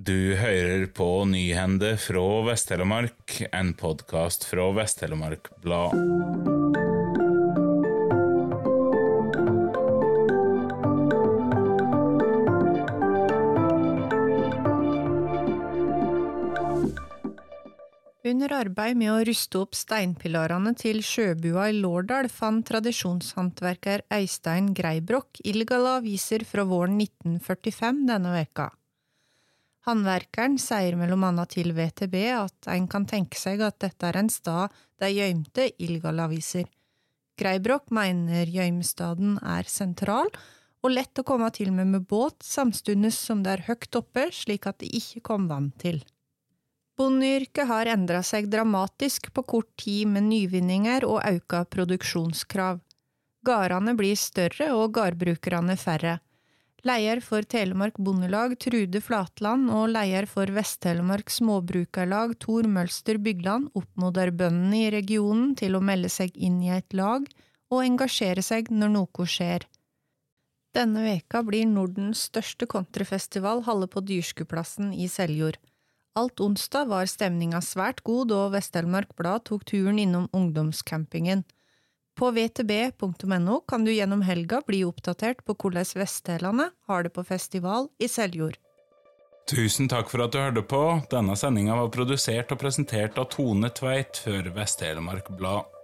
Du hører på Nyhende fra Vest-Telemark, en podkast fra Vest-Telemark Blad. Under arbeid med å ruste opp steinpilarene til sjøbua i Lårdal fant tradisjonshåndverker Eistein Greibrokk illegale aviser fra våren 1945 denne veka. Håndverkeren sier mellom annet til VTB at en kan tenke seg at dette er en stad de gjemte illegale aviser. Greibrokk mener gjemmestaden er sentral og lett å komme til med med båt, samtidig som det er høyt oppe slik at det ikke kom vann til. Bondeyrket har endra seg dramatisk på kort tid med nyvinninger og auka produksjonskrav. Gårdene blir større og gårdbrukerne færre. Leder for Telemark Bondelag Trude Flatland og leder for Vest-Telemark Småbrukarlag Tor Mølster Bygland oppmoder bøndene i regionen til å melde seg inn i et lag og engasjere seg når noe skjer. Denne veka blir Nordens største countryfestival holde på Dyrskuplassen i Seljord. Alt onsdag var stemninga svært god, og Vest-Telemark Blad tok turen innom ungdomscampingen. På vtb.no kan du gjennom helga bli oppdatert på hvordan Vest-Telandet har det på festival i Seljord. Tusen takk for at du hørte på. Denne sendinga var produsert og presentert av Tone Tveit for Vest-Telemark Blad.